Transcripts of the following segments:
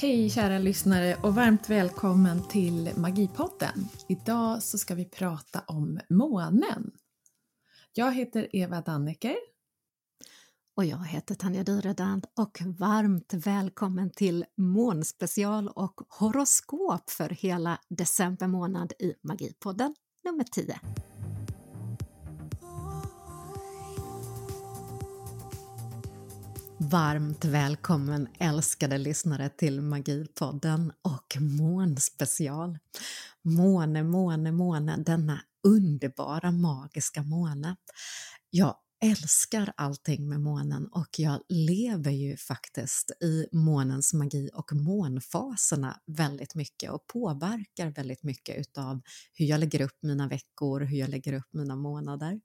Hej kära lyssnare och varmt välkommen till Magipodden. Idag så ska vi prata om månen. Jag heter Eva Dannecker. Och jag heter Tanja Dyredand och varmt välkommen till månspecial och horoskop för hela december månad i Magipodden nummer 10. Varmt välkommen älskade lyssnare till Magipodden och månspecial. Måne, måne, måne, denna underbara magiska måne. Jag älskar allting med månen och jag lever ju faktiskt i månens magi och månfaserna väldigt mycket och påverkar väldigt mycket utav hur jag lägger upp mina veckor, hur jag lägger upp mina månader.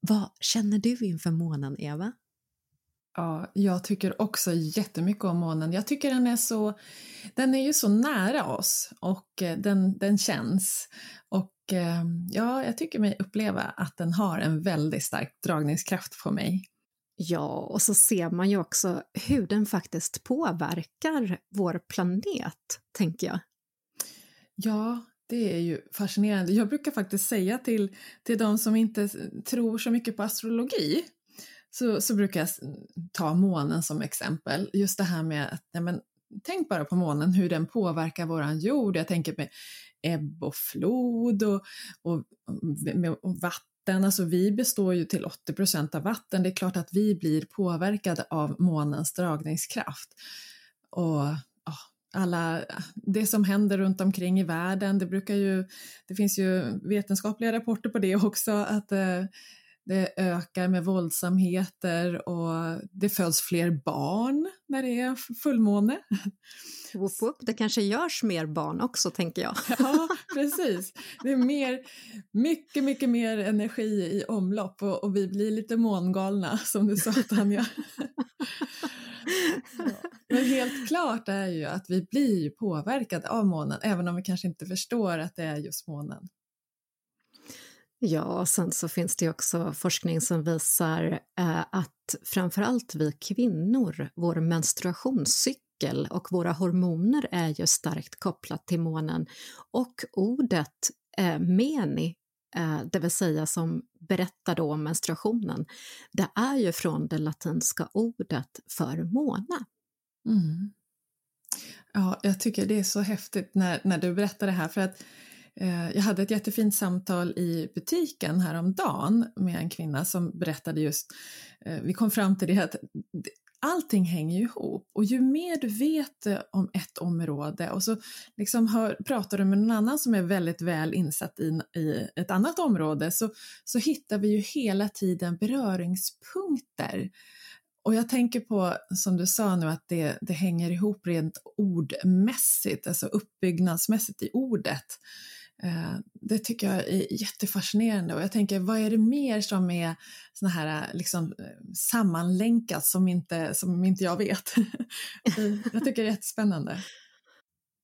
Vad känner du inför månen, Eva? Ja, jag tycker också jättemycket om månen. Jag tycker den är så, den är ju så nära oss och eh, den, den känns. Och eh, ja, jag tycker mig uppleva att den har en väldigt stark dragningskraft på mig. Ja, och så ser man ju också hur den faktiskt påverkar vår planet, tänker jag. Ja, det är ju fascinerande. Jag brukar faktiskt säga till, till de som inte tror så mycket på astrologi så, så brukar jag mm, ta månen som exempel. Just det här med att ja, men, tänk bara på månen, hur den påverkar våran jord. Jag tänker med ebb och flod och, och, och vatten. Alltså vi består ju till 80 procent av vatten. Det är klart att vi blir påverkade av månens dragningskraft. Och alla, det som händer runt omkring i världen, det brukar ju, det finns ju vetenskapliga rapporter på det också, att eh, det ökar med våldsamheter och det föds fler barn när det är fullmåne. Woop woop. Det kanske görs mer barn också, tänker jag. Ja, precis. Det är mer, mycket, mycket mer energi i omlopp och, och vi blir lite mångalna, som du sa, Tanja. Men helt klart är ju att vi blir påverkade av månen, även om vi kanske inte förstår att det är just månen. Ja, och sen så finns det också forskning som visar eh, att framförallt vi kvinnor, vår menstruationscykel och våra hormoner är ju starkt kopplat till månen. Och ordet eh, meni, eh, det vill säga som berättar då om menstruationen, det är ju från det latinska ordet för måna. Mm. Ja, jag tycker det är så häftigt när, när du berättar det här för att Eh, Eh, jag hade ett jättefint samtal i butiken häromdagen med en kvinna som berättade just, eh, vi kom fram till det att allting hänger ihop och ju mer du vet eh, om ett område och så liksom hör, pratar du med någon annan som är väldigt väl insatt i, i ett annat område så, så hittar vi ju hela tiden beröringspunkter. Och jag tänker på, som du sa nu, att det, det hänger ihop rent ordmässigt, alltså uppbyggnadsmässigt i ordet. Eh, det tycker jag är jättefascinerande och jag tänker vad är det mer som är såna här eh, liksom eh, sammanlänkat som inte, som inte jag vet? jag tycker det är jättespännande.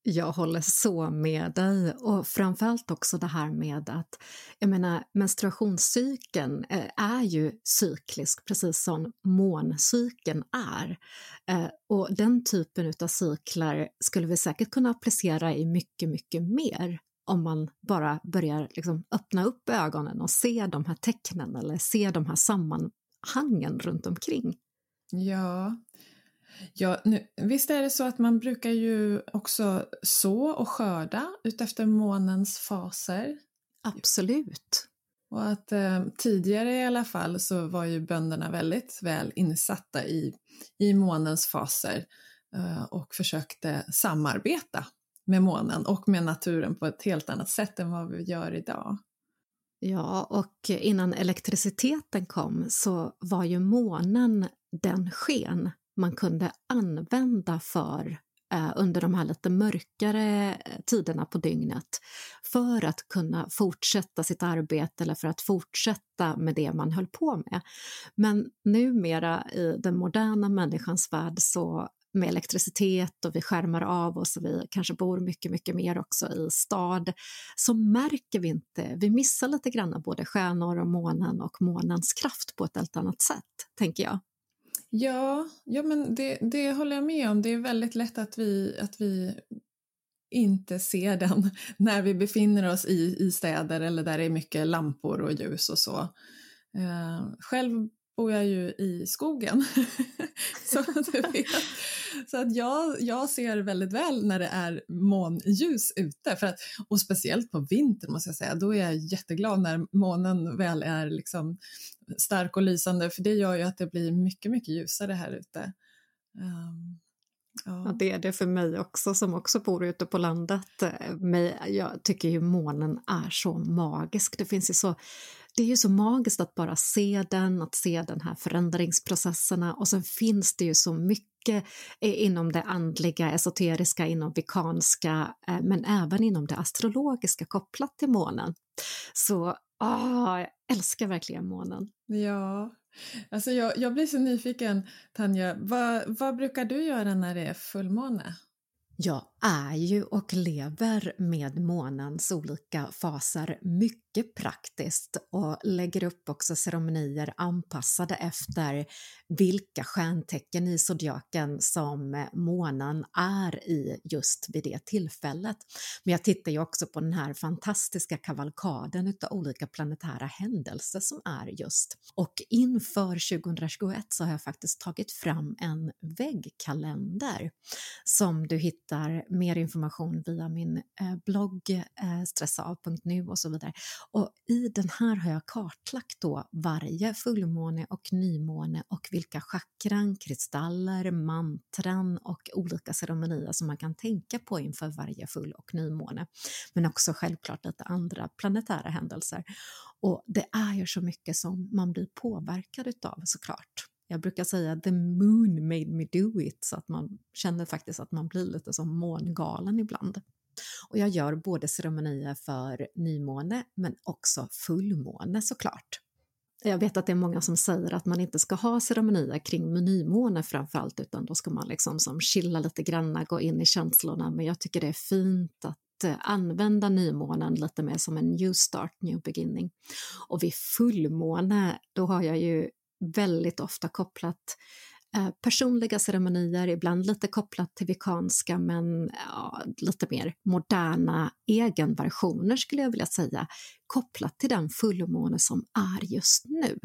Jag håller så med dig och framförallt också det här med att jag menar menstruationscykeln är ju cyklisk precis som måncykeln är. Och den typen av cyklar skulle vi säkert kunna applicera i mycket, mycket mer om man bara börjar liksom öppna upp ögonen och se de här tecknen eller se de här sammanhangen runt omkring. Ja, ja nu, visst är det så att man brukar ju också så och skörda utefter månens faser? Absolut. Och att eh, tidigare i alla fall så var ju bönderna väldigt väl insatta i, i månens faser eh, och försökte samarbeta med månen och med naturen på ett helt annat sätt än vad vi gör idag. Ja, och innan elektriciteten kom så var ju månen den sken man kunde använda för eh, under de här lite mörkare eh, tiderna på dygnet för att kunna fortsätta sitt arbete eller för att fortsätta med det man höll på med. Men numera i den moderna människans värld så med elektricitet och vi skärmar av oss och vi kanske bor mycket, mycket mer också i stad, så märker vi inte, vi missar lite grann både stjärnor och månen och månens kraft på ett helt annat sätt, tänker jag. Ja, ja men det, det håller jag med om. Det är väldigt lätt att vi, att vi inte ser den när vi befinner oss i, i städer eller där det är mycket lampor och ljus och så. Eh, själv bor jag ju i skogen. så, så att jag, jag ser väldigt väl när det är månljus ute. För att, och speciellt på vintern måste jag säga, då är jag jätteglad när månen väl är liksom stark och lysande för det gör ju att det blir mycket, mycket ljusare här ute. Um, Ja. ja. det är det för mig också som också bor ute på landet. Eh, jag tycker ju månen är så magisk. Det finns ju så det är ju så magiskt att bara se den, att se den här förändringsprocesserna och sen finns det ju så mycket inom det andliga, esoteriska, inom vikanska eh, men även inom det astrologiska kopplat till månen. Så åh, jag älskar verkligen månen. Ja, alltså jag, jag blir så nyfiken Tanja, vad, vad brukar du göra när det är fullmåne? Jag är ju och lever med månens olika faser mycket praktiskt och lägger upp också ceremonier anpassade efter vilka stjärntecken i zodiaken som månen är i just vid det tillfället. Men jag tittar ju också på den här fantastiska kavalkaden utav olika planetära händelser som är just. Och inför 2021 så har jag faktiskt tagit fram en väggkalender som du hittar mer information via min eh, blogg eh, stressav.nu och så vidare. Och i den här har jag kartlagt då varje fullmåne och nymåne och vilka chakran, kristaller, mantran och olika ceremonier som man kan tänka på inför varje full och nymåne. Men också självklart lite andra planetära händelser. Och det är ju så mycket som man blir påverkad utav såklart. Jag brukar säga the moon made me do it så att man känner faktiskt att man blir lite som mångalen ibland. Och jag gör både ceremonier för nymåne men också fullmåne såklart. Jag vet att det är många som säger att man inte ska ha ceremonier kring nymåne framförallt utan då ska man liksom som chilla lite granna, gå in i känslorna men jag tycker det är fint att eh, använda nymånen lite mer som en new start, new beginning. Och vid fullmåne, då har jag ju väldigt ofta kopplat eh, personliga ceremonier, ibland lite kopplat till vikanska men ja, lite mer moderna egenversioner skulle jag vilja säga, kopplat till den fullmåne som är just nu.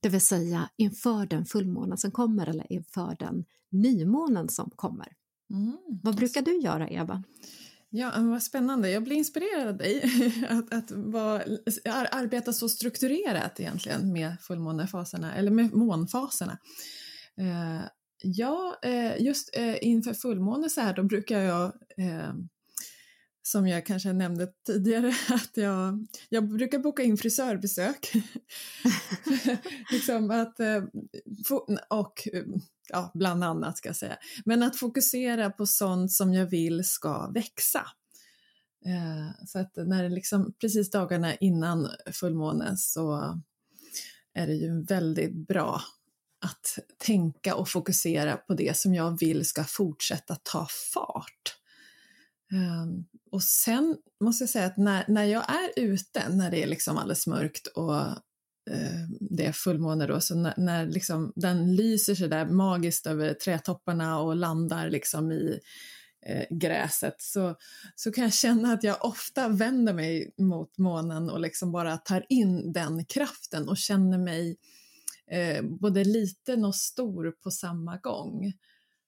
Det vill säga inför den fullmånen som kommer eller inför den nymånen som kommer. Mm. Vad brukar du göra, Eva? Ja, vad spännande. Jag blir inspirerad av dig att, att vara, arbeta så strukturerat egentligen med fullmånefaserna, eller med månfaserna. Eh, ja, eh, just eh, inför fullmåne så här, då brukar jag eh, som jag kanske nämnde tidigare, att jag, jag brukar boka in frisörbesök. liksom att, eh, och ja, bland annat ska jag säga. Men att fokusera på sånt som jag vill ska växa. Eh, så att när det liksom precis dagarna innan fullmåne så är det ju väldigt bra att tänka och fokusera på det som jag vill ska fortsätta ta fart. Um, och sen måste jag säga att när, när jag är ute, när det är liksom alldeles mörkt och Eh, det är fullmåne då, så när, när liksom den lyser så där magiskt över trädtopparna och landar liksom i eh, gräset så, så kan jag känna att jag ofta vänder mig mot månen och liksom bara tar in den kraften och känner mig eh, både liten och stor på samma gång.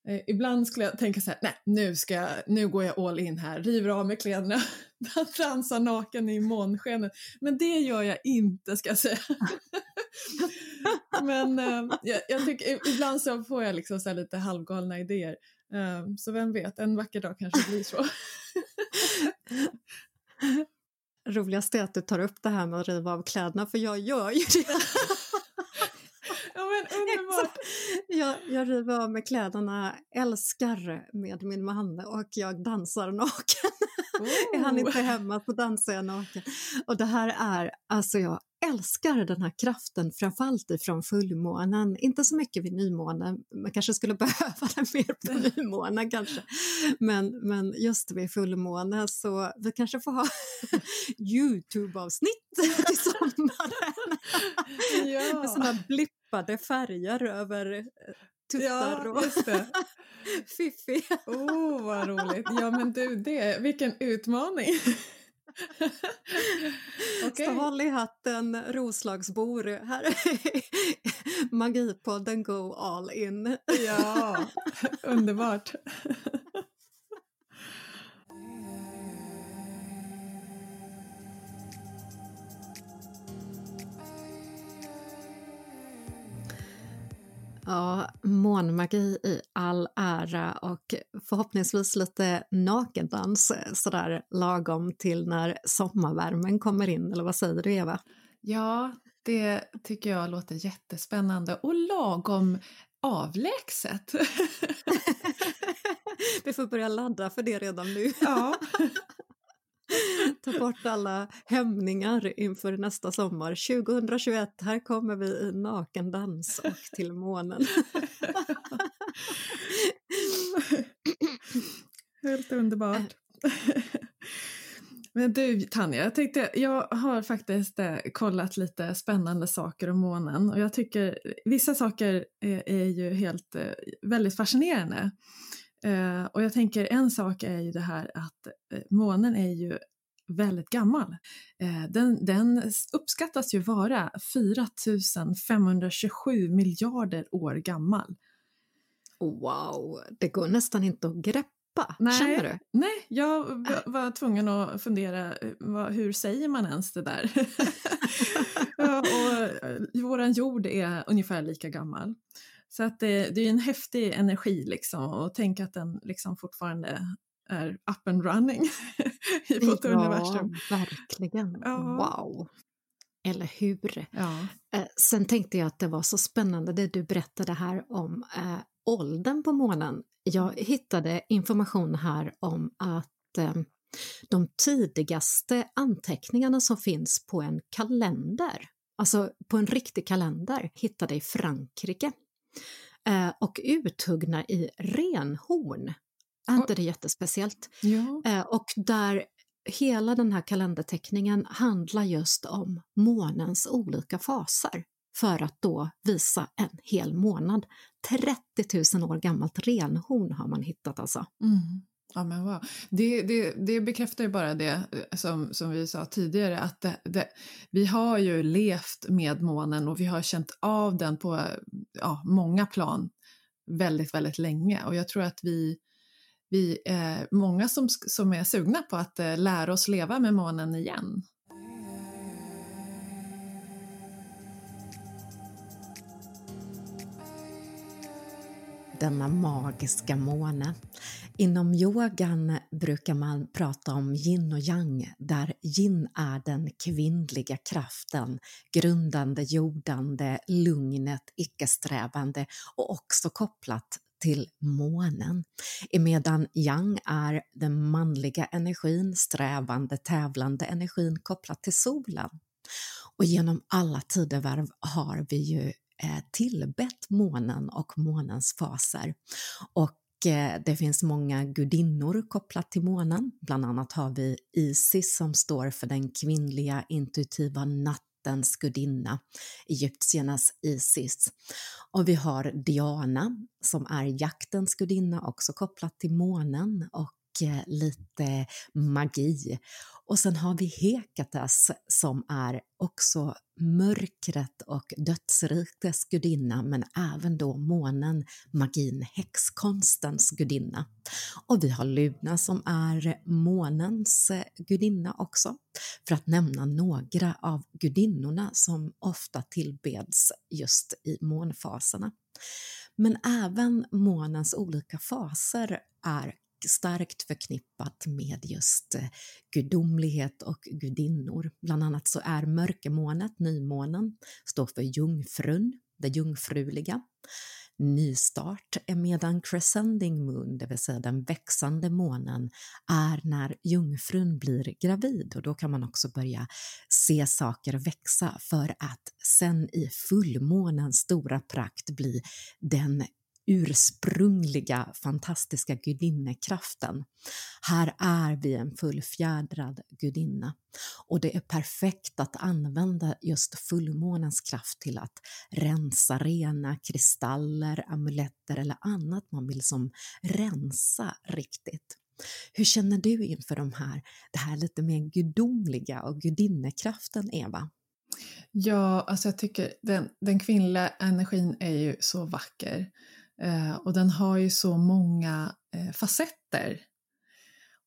Eh, ibland skulle jag tänka så här, nej nu, ska jag, nu går jag all in här, river av mig kläderna, dansar naken i månskenet. Men det gör jag inte ska jag säga. Men eh, jag, jag, tycker, ibland så får jag liksom så lite halvgalna idéer. Eh, så vem vet, en vacker dag kanske blir så. Roligast är att du tar upp det här med att riva av kläderna för jag gör ju det. Ja, men underbart! jag, jag river av mig kläderna, älskar med min man och jag dansar naken. Oh. är han inte hemma så dansar jag naken. Och det här är, alltså jag älskar den här kraften, framförallt ifrån fullmånen. Inte så mycket vid nymånen, man kanske skulle behöva den mer på nymånen kanske. Men, men just vid fullmåne så vi kanske får ha Youtube-avsnitt till sommaren. Ja. Med såna blipp droppade färger över eh, tuttar Ja, och just det. fiffi. Åh, oh, vad roligt. Ja, men du, det, vilken utmaning. Okay. Så håll i hatten, Roslagsbor. Här är Magipodden Go All In. ja, underbart. Ja, månmagi i all ära och förhoppningsvis lite nakendans sådär lagom till när sommarvärmen kommer in, eller vad säger du Eva? Ja, det tycker jag låter jättespännande och lagom avlägset. Vi får börja ladda för det redan nu. Ja. Ta bort alla hämningar inför nästa sommar. 2021, här kommer vi i nakendans och till månen. Helt underbart. Men du Tanja, jag, tänkte, jag har faktiskt eh, kollat lite spännande saker om månen och jag tycker vissa saker är, är ju helt eh, väldigt fascinerande. Eh, och jag tänker en sak är ju det här att eh, månen är ju väldigt gammal. Eh, den, den uppskattas ju vara 4527 miljarder år gammal. Wow, det går nästan inte att greppa. Nej, Känner du? Nej, jag var tvungen att fundera, vad, hur säger man ens det där? och, våran jord är ungefär lika gammal. Så att det, det är en häftig energi liksom och tänk att den liksom fortfarande är up and running i vårt ja, universum. verkligen. Ja. Wow! Eller hur? Ja. Eh, sen tänkte jag att det var så spännande det du berättade här om eh, åldern på månen. Jag hittade information här om att eh, de tidigaste anteckningarna som finns på en kalender, alltså på en riktig kalender, hittade i Frankrike eh, och uthuggna i renhorn är inte det jättespeciellt? Ja. Eh, och där hela den här kalenderteckningen handlar just om månens olika faser för att då visa en hel månad. 30 000 år gammalt renhorn har man hittat alltså. Mm. Ja, men wow. det, det, det bekräftar ju bara det eh, som, som vi sa tidigare att det, det, vi har ju levt med månen och vi har känt av den på ja, många plan väldigt, väldigt länge och jag tror att vi vi är många som, som är sugna på att eh, lära oss leva med månen igen. Denna magiska måne. Inom yogan brukar man prata om yin och yang, där yin är den kvinnliga kraften, grundande, jordande, lugnet, icke-strävande och också kopplat till månen, emedan yang är den manliga energin, strävande, tävlande energin kopplat till solen. Och genom alla tidevarv har vi ju eh, tillbett månen och månens faser. Och eh, det finns många gudinnor kopplat till månen. Bland annat har vi Isis som står för den kvinnliga intuitiva natten nattens gudinna, egyptiernas Isis. Och vi har Diana som är jaktens gudinna, också kopplat till månen och lite magi. Och sen har vi Hekates som är också mörkret och dödsrikets gudinna men även då månen, magin, häxkonstens gudinna. Och vi har Luna som är månens gudinna också, för att nämna några av gudinnorna som ofta tillbeds just i månfaserna. Men även månens olika faser är starkt förknippat med just eh, gudomlighet och gudinnor. Bland annat så är mörkermånet, nymånen, står för jungfrun, det jungfruliga. Nystart är medan crescending moon, det vill säga den växande månen, är när jungfrun blir gravid och då kan man också börja se saker växa för att sen i fullmånens stora prakt bli den ursprungliga fantastiska gudinnekraften. Här är vi en fullfjädrad gudinna och det är perfekt att använda just fullmånens kraft till att rensa rena kristaller, amuletter eller annat man vill som rensa riktigt. Hur känner du inför de här, det här lite mer gudomliga och gudinnekraften, Eva? Ja, alltså jag tycker den, den kvinnliga energin är ju så vacker eh, Eh, och den har ju så många eh, facetter.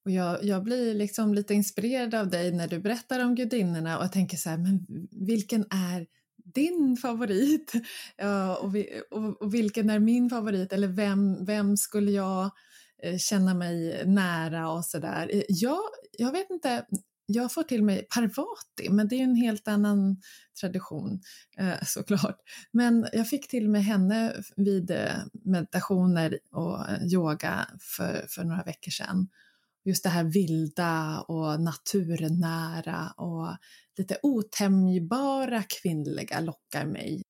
Och jag, jag blir liksom lite inspirerad av dig när du berättar om gudinnorna och jag tänker så här, men vilken är din favorit? Ja, och, vi, och, och, vilken är min favorit? Eller vem, vem skulle jag eh, känna mig nära och sådär? Eh, jag, jag vet inte, jag får till mig Parvati, men det är en helt annan tradition eh, såklart. Men jag fick till mig henne vid eh, meditationer och eh, yoga för, för några veckor sedan. Just det här vilda och naturnära och lite otämjbara kvinnliga lockar mig.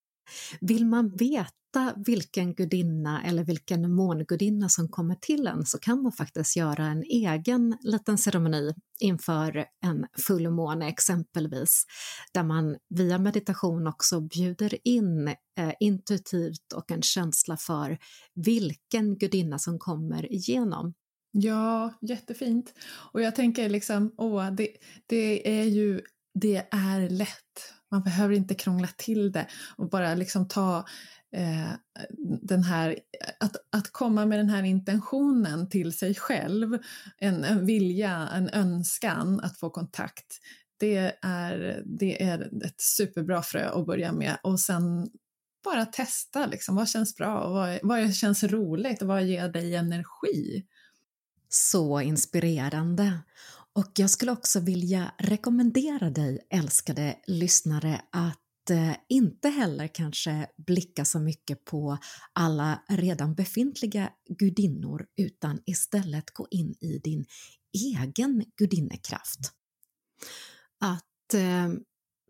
Vill man veta vilken gudinna eller vilken mångudinna som kommer till en så kan man faktiskt göra en egen liten ceremoni inför en fullmåne exempelvis, där man via meditation också bjuder in eh, intuitivt och en känsla för vilken gudinna som kommer igenom. Ja, jättefint. Och jag tänker liksom, åh, det, det är ju, det är lätt. Man behöver inte krångla till det och bara liksom ta eh, den här, att, att komma med den här intentionen till sig själv, en, en vilja, en önskan att få kontakt, det är, det är ett superbra frö att börja med och sen bara testa liksom, vad känns bra och vad, vad känns roligt och vad ger dig energi? Så inspirerande. Och jag skulle också vilja rekommendera dig, älskade lyssnare, att eh, inte heller kanske blicka så mycket på alla redan befintliga gudinnor utan istället gå in i din egen gudinnekraft. Att eh,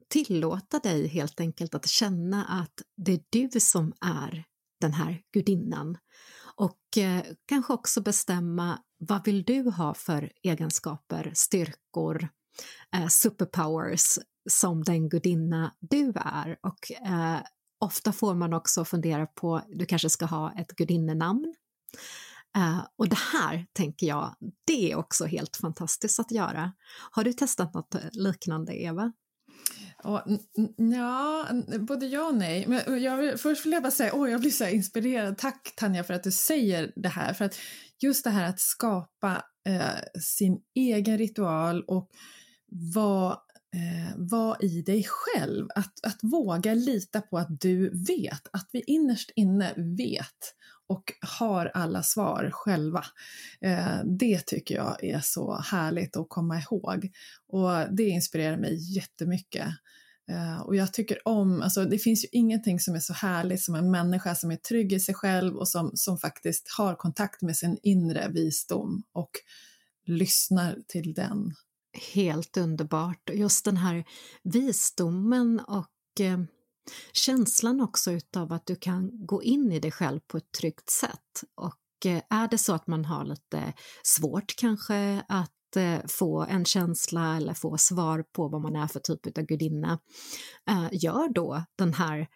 tillåta dig helt enkelt att känna att det är du som är den här gudinnan och eh, kanske också bestämma vad vill du ha för egenskaper, styrkor, eh, superpowers som den gudinna du är. Och eh, ofta får man också fundera på, du kanske ska ha ett gudinnenamn. Uh, och det här, tänker jag, det är också helt fantastiskt att göra. Har du testat något eh, liknande, Eva? Ja, både ja och nej. Men jag vill, först vill jag bara säga, åh, jag blir så inspirerad. Tack Tanja för att du säger det här. För att just det här att skapa eh, sin egen ritual och vara eh, var i dig själv. Att, att våga lita på att du vet, att vi innerst inne vet och har alla svar själva. Eh, det tycker jag är så härligt att komma ihåg och det inspirerar mig jättemycket. Uh, och jag tycker om, alltså det finns ju ingenting som är så härligt som en människa som är trygg i sig själv och som, som faktiskt har kontakt med sin inre visdom och lyssnar till den helt underbart. Just den här visdomen och eh, känslan också utav att du kan gå in i dig själv på ett tryggt sätt. Och eh, är det så att man har lite svårt kanske att eh, få en känsla eller få svar på vad man är för typ av gudinna, eh, gör då den här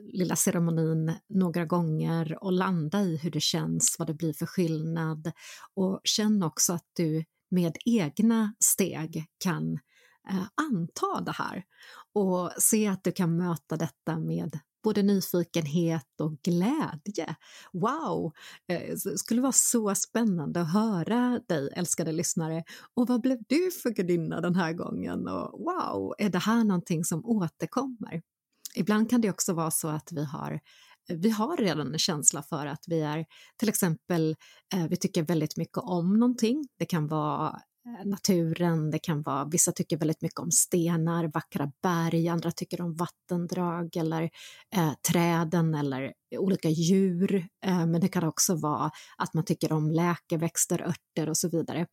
lilla ceremonin några gånger och landa i hur det känns, vad det blir för skillnad och känn också att du med egna steg kan eh, anta det här och se att du kan möta detta med både nyfikenhet och glädje. Wow! Eh, det skulle vara så spännande att höra dig, älskade lyssnare. Och vad blev du för gudinna den här gången? Och wow, är det här någonting som återkommer? Ibland kan det också vara så att vi har vi har redan en känsla för att vi är till exempel, eh, vi tycker väldigt mycket om någonting. Det kan vara Eh, naturen, det kan vara, vissa tycker väldigt mycket om stenar, vackra berg, andra tycker om vattendrag eller eh, träden eller olika djur. Eh, men det kan också vara att man tycker om läkeväxter, örter och så vidare.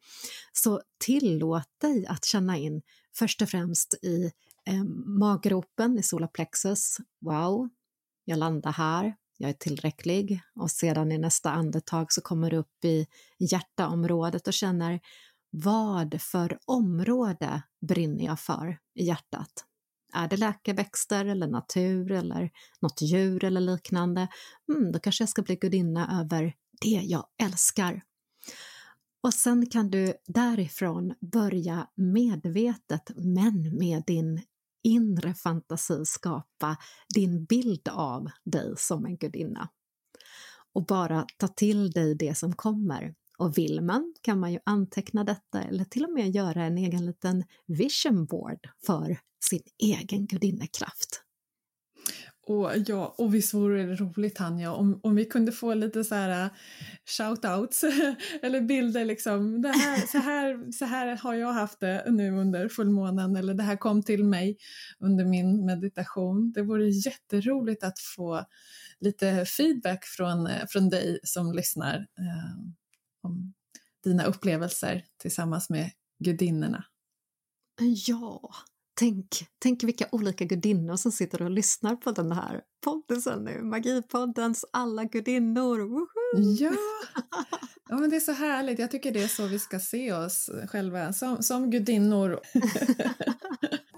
Så tillåt dig att känna in först och främst i eh, maggropen, i solaplexus. Wow, jag landar här, jag är tillräcklig och sedan i nästa andetag så kommer du upp i hjärtaområdet och känner vad för område brinner jag för i hjärtat? Är det läkeväxter eller natur eller något djur eller liknande? Mm, då kanske jag ska bli gudinna över det jag älskar. Och sen kan du därifrån börja medvetet, men med din inre fantasi skapa din bild av dig som en gudinna. Och bara ta till dig det som kommer. Och vill man kan man ju anteckna detta eller till och med göra en egen liten vision board för sin egen gudinnekraft. Och, ja, och visst vore det roligt Tanja om, om vi kunde få lite så här äh, shoutouts eller bilder liksom. Det här, så, här, så här har jag haft det nu under fullmånen eller det här kom till mig under min meditation. Det vore jätteroligt att få lite feedback från, äh, från dig som lyssnar äh, om dina upplevelser tillsammans med gudinnorna. Ja, Tänk, tänk vilka olika gudinnor som sitter och lyssnar på den här podden nu. Magipoddens alla gudinnor! Ja. ja, men det är så härligt. Jag tycker det är så vi ska se oss själva, som, som gudinnor.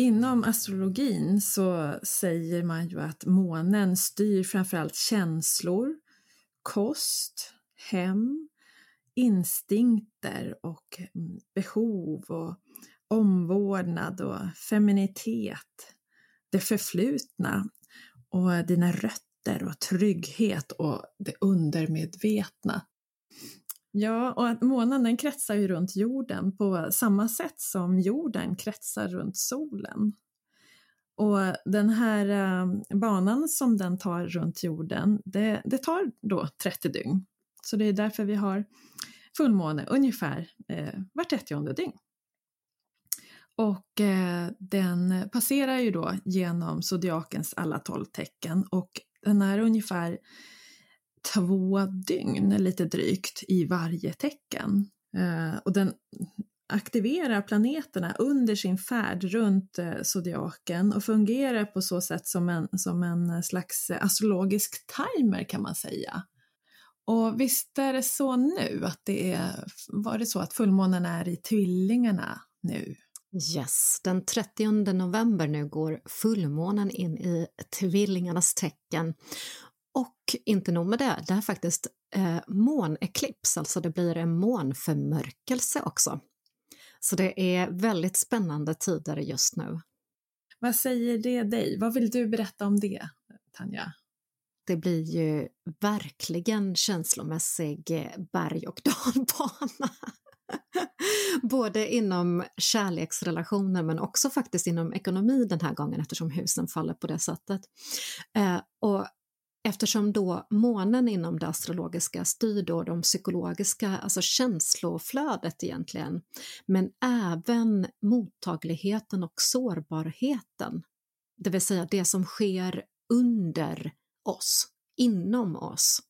Inom astrologin så säger man ju att månen styr framförallt känslor, kost, hem, instinkter och mm, behov och omvårdnad och feminitet, det förflutna och dina rötter och trygghet och det undermedvetna. Ja, och att månen den kretsar ju runt jorden på samma sätt som jorden kretsar runt solen. Och den här eh, banan som den tar runt jorden, det, det, tar då 30 dygn. Så det är därför vi har fullmåne ungefär eh, var 30 dygn. Och eh, den passerar ju då genom zodiakens alla tolv tecken och den är ungefär två dygn, lite drygt, i varje tecken. Eh, och den aktiverar planeterna under sin färd runt eh, zodiaken och fungerar på så sätt som en, som en slags astrologisk timer kan man säga. Och visst är det så nu att det är, var det så att fullmånen är i tvillingarna nu? Yes, den 30 november nu går fullmånen in i tvillingarnas tecken och inte nog med det, det är faktiskt eh, måneklips, alltså det blir en månförmörkelse också. Så det är väldigt spännande tider just nu. Vad säger det dig? Vad vill du berätta om det, Tanja? Det blir ju verkligen känslomässig eh, berg och dalbana. Både inom kärleksrelationer men också faktiskt inom ekonomi den här gången eftersom husen faller på det sättet. Eh, och Eftersom då månen inom det astrologiska styr då de psykologiska, alltså känsloflödet egentligen, men även mottagligheten och sårbarheten. Det vill säga det som sker under oss, inom oss.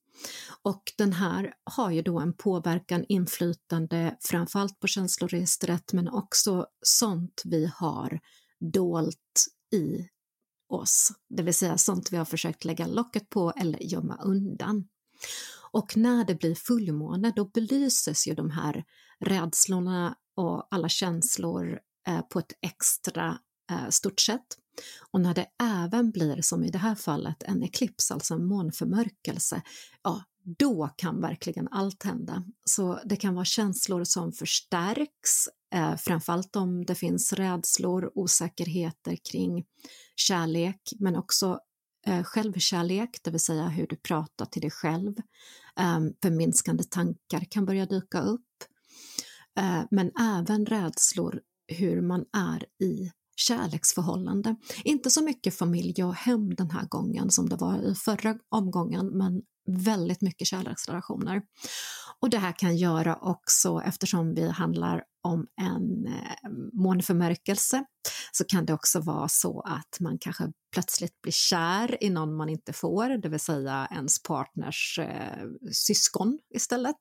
Och den här har ju då en påverkan, inflytande framförallt på känsloregistret men också sånt vi har dolt i oss, det vill säga sånt vi har försökt lägga locket på eller gömma undan. Och när det blir fullmåne då belyses ju de här rädslorna och alla känslor eh, på ett extra eh, stort sätt. Och när det även blir, som i det här fallet, en eklips, alltså en månförmörkelse, ja, då kan verkligen allt hända. Så det kan vara känslor som förstärks, eh, framförallt om det finns rädslor, osäkerheter kring kärlek, men också eh, självkärlek, det vill säga hur du pratar till dig själv. Eh, förminskande tankar kan börja dyka upp, eh, men även rädslor hur man är i kärleksförhållande. Inte så mycket familj och hem den här gången som det var i förra omgången, men väldigt mycket kärleksrelationer. Och det här kan göra också, eftersom vi handlar om en eh, månförmörkelse så kan det också vara så att man kanske plötsligt blir kär i någon man inte får, det vill säga ens partners eh, syskon istället.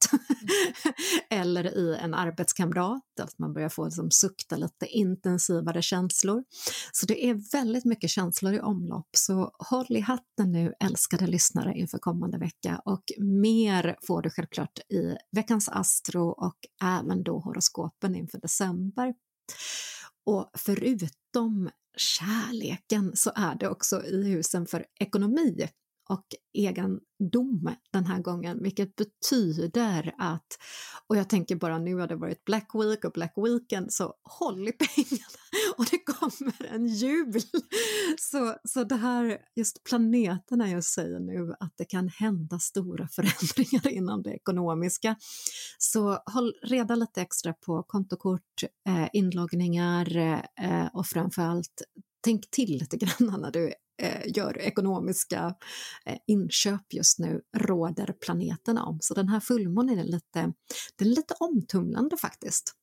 Eller i en arbetskamrat, att man börjar få liksom, sukta lite intensivare känslor. Så det är väldigt mycket känslor i omlopp, så håll i hatten nu älskade lyssnare inför kommande vecka och mer får du självklart i veckans Astro och även då horoskopen inför december. Och förutom kärleken så är det också i husen för ekonomi och egendom den här gången, vilket betyder att, och jag tänker bara nu har det varit Black Week och Black Weekend, så håll i pengarna och det kommer en jul. Så, så det här, just planeterna jag säger nu att det kan hända stora förändringar inom det ekonomiska. Så håll reda lite extra på kontokort, eh, inloggningar eh, och framförallt tänk till lite grann när du Eh, gör ekonomiska eh, inköp just nu råder planeten om. Så den här fullmånen är lite, den är lite omtumlande faktiskt.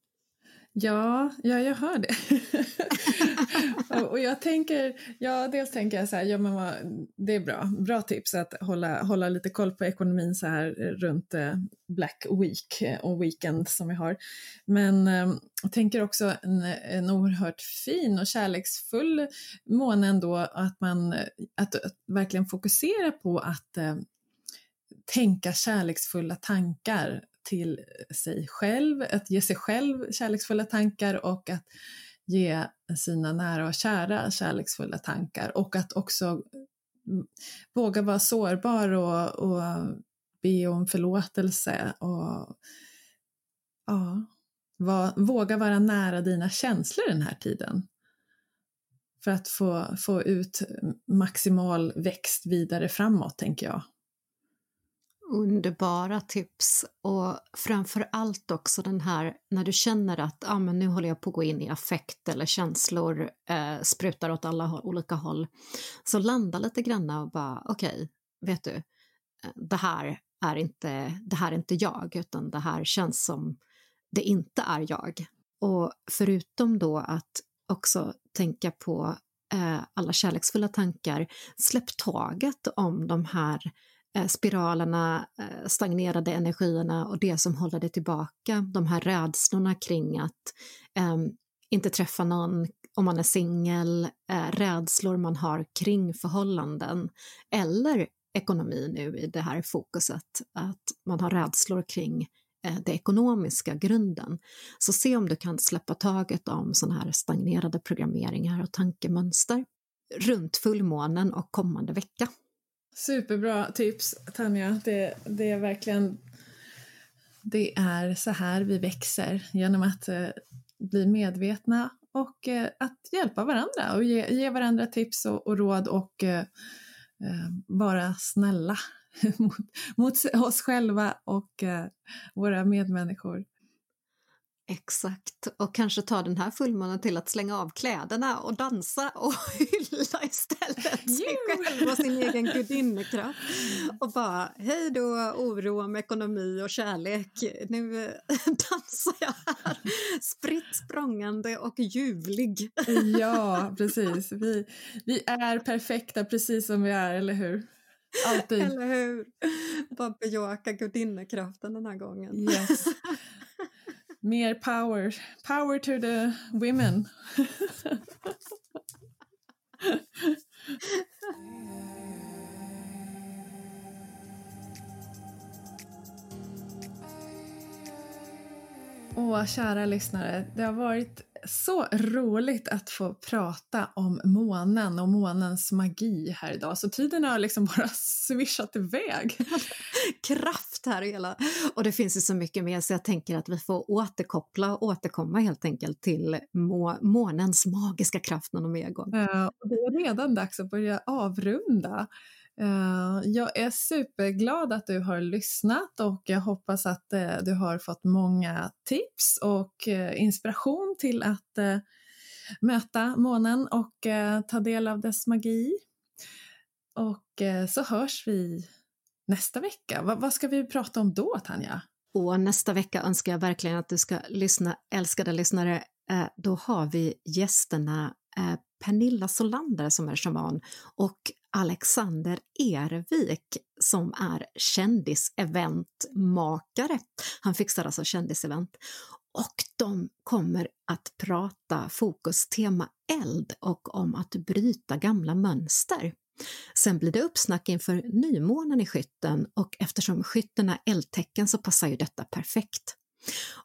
Ja, ja, jag hör det. och jag tänker, ja, dels tänker jag så här, ja men vad, det är bra, bra tips att hålla, hålla lite koll på ekonomin så här runt eh, Black Week eh, och Weekend som vi har. Men eh, jag tänker också en, en oerhört fin och kärleksfull måne ändå, att man att, att verkligen fokusera på att eh, tänka kärleksfulla tankar till sig själv, att ge sig själv kärleksfulla tankar och att ge sina nära och kära kärleksfulla tankar och att också mm, våga vara sårbar och, och be om förlåtelse och ja, var, våga vara nära dina känslor den här tiden. För att få, få ut maximal växt vidare framåt, tänker jag. Underbara tips och framför allt också den här när du känner att ah, men nu håller jag på att gå in i affekt eller känslor eh, sprutar åt alla olika håll. Så landa lite granna och bara okej, okay, vet du, eh, det här är inte det här är inte jag utan det här känns som det inte är jag. Och förutom då att också tänka på eh, alla kärleksfulla tankar, släpp taget om de här Eh, Eh, spiralerna, eh, stagnerade energierna och det som håller dig tillbaka, de här rädslorna kring att um, inte träffa någon om man är singel, uh, rädslor man har kring förhållanden eller ekonomi nu i det här fokuset, att man har rädslor kring det ekonomiska grunden. Så se om du kan släppa taget om sådana här stagnerade programmeringar och tankemönster runt fullmånen och kommande vecka. Superbra tips Tanja. Det, det är verkligen det är så här vi växer genom att eh, bli medvetna och eh, att hjälpa varandra och ge, ge varandra tips och, och råd och eh, eh vara snälla mot, mot, oss själva och eh, våra medmänniskor. Exakt, och kanske ta den här fullmånen till att slänga av kläderna och dansa och hylla istället sig själv och sin egen gudinnekraft. Och bara, hej då oro om ekonomi och kärlek, nu dansar jag här spritt språngande och ljuvlig. Ja, precis. Vi, vi är perfekta precis som vi är, eller hur? Alltid. Eller hur? Bara bejaka gudinnekraften den här gången. Yes. Mer power. Power to the women. Åh, kära lyssnare. Det har varit så roligt att få prata om månen och månens magi här idag. Så tiden har liksom bara swishat iväg. Kraft här hela. Och det finns ju så mycket mer så jag tänker att vi får återkoppla och återkomma helt enkelt till må månens magiska kraft någon mer gång. Ja, det är redan dags att börja avrunda. Eh, jag är superglad att du har lyssnat och jag hoppas att eh, du har fått många tips och eh, inspiration till att möta månen och ta del av dess magi. Och så hörs vi nästa vecka. Vad ska vi prata om då, Tanja? Och nästa vecka önskar jag verkligen att du ska lyssna, älskade lyssnare. Då har vi gästerna Pernilla Solander som är shaman och Alexander Ervik som är kändiseventmakare. Han fixar alltså kändisevent. Och de kommer att prata fokustema eld och om att bryta gamla mönster. Sen blir det uppsnack inför nymånen i skytten och eftersom skytten är eldtecken så passar ju detta perfekt.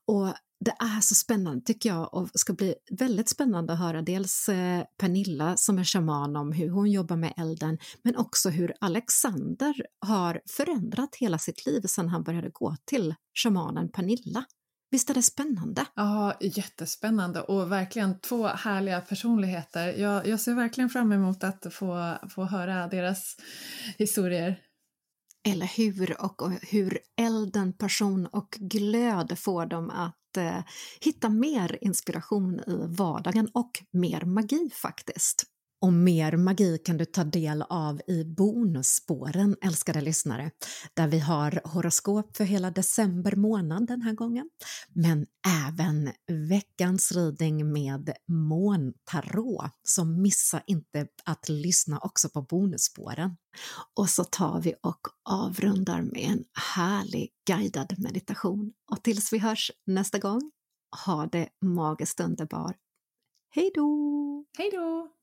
Och det är så spännande tycker jag och ska bli väldigt spännande att höra dels eh, Pernilla som är shaman om hur hon jobbar med elden men också hur Alexander har förändrat hela sitt liv sedan han började gå till shamanen Pernilla. Visst är det spännande? Ja, jättespännande och verkligen två härliga personligheter. Jag, jag ser verkligen fram emot att få, få höra deras historier. Eller hur? Och, och hur elden, passion och glöd får dem att eh, hitta mer inspiration i vardagen och mer magi faktiskt. Och mer magi kan du ta del av i bonusspåren, älskade lyssnare, där vi har horoskop för hela december månad den här gången, men även veckans reading med måntarot, så missa inte att lyssna också på bonusspåren. Och så tar vi och avrundar med en härlig guidad meditation. Och tills vi hörs nästa gång, ha det magiskt underbar. Hej då! Hej då!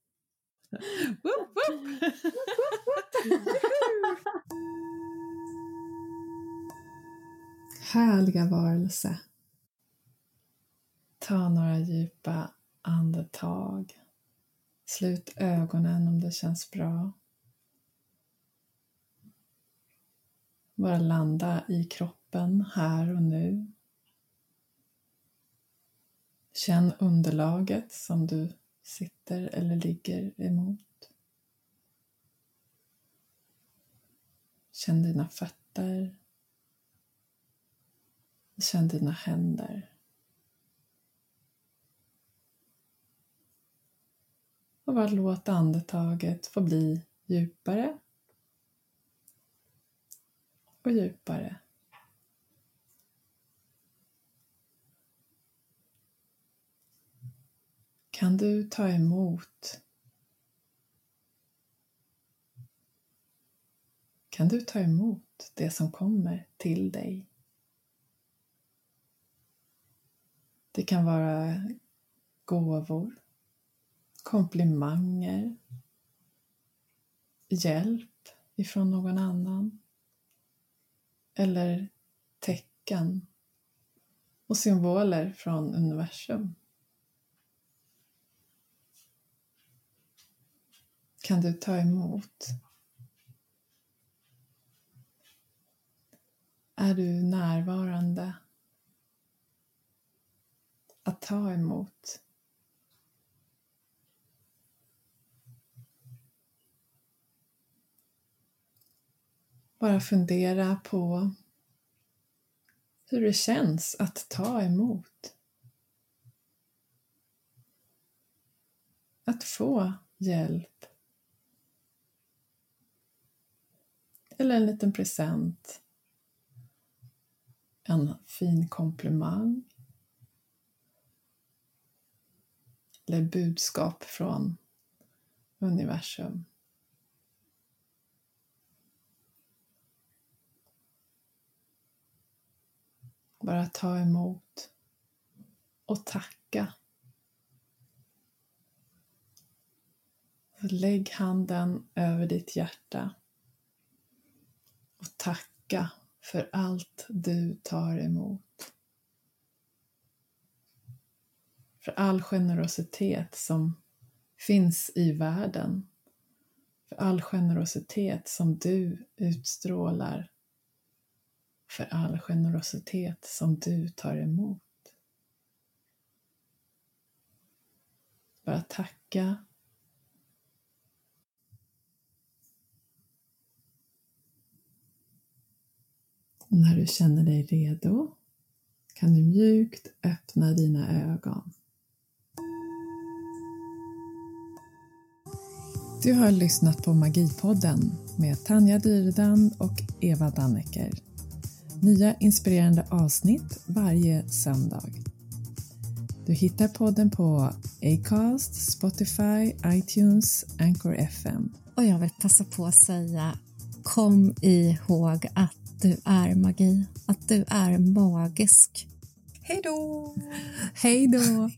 Woop, woop. Härliga varelse. Ta några djupa andetag. Slut ögonen om det känns bra. Bara landa i kroppen här och nu. Känn underlaget som du sitter eller ligger emot. Känn dina fötter. Känn dina händer. Och bara låt andetaget få bli djupare och djupare. Kan du ta emot kan du ta emot det som kommer till dig. Det kan vara gåvor, komplimanger, hjälp ifrån någon annan eller tecken och symboler från universum. Kan du ta emot? Är du närvarande? Att ta emot. Bara fundera på hur det känns att ta emot. Att få hjälp Eller en liten present. En fin komplimang. Eller budskap från universum. Bara ta emot och tacka. Lägg handen över ditt hjärta och tacka för allt du tar emot. För all generositet som finns i världen. För all generositet som du utstrålar. För all generositet som du tar emot. Bara tacka Och när du känner dig redo kan du mjukt öppna dina ögon. Du har lyssnat på Magipodden med Tanja Dyrdan och Eva Dannecker. Nya inspirerande avsnitt varje söndag. Du hittar podden på Acast, Spotify, iTunes, Anchor FM. Och jag vill passa på att säga kom ihåg att att du är magi, att du är magisk. Hej då! Hej då!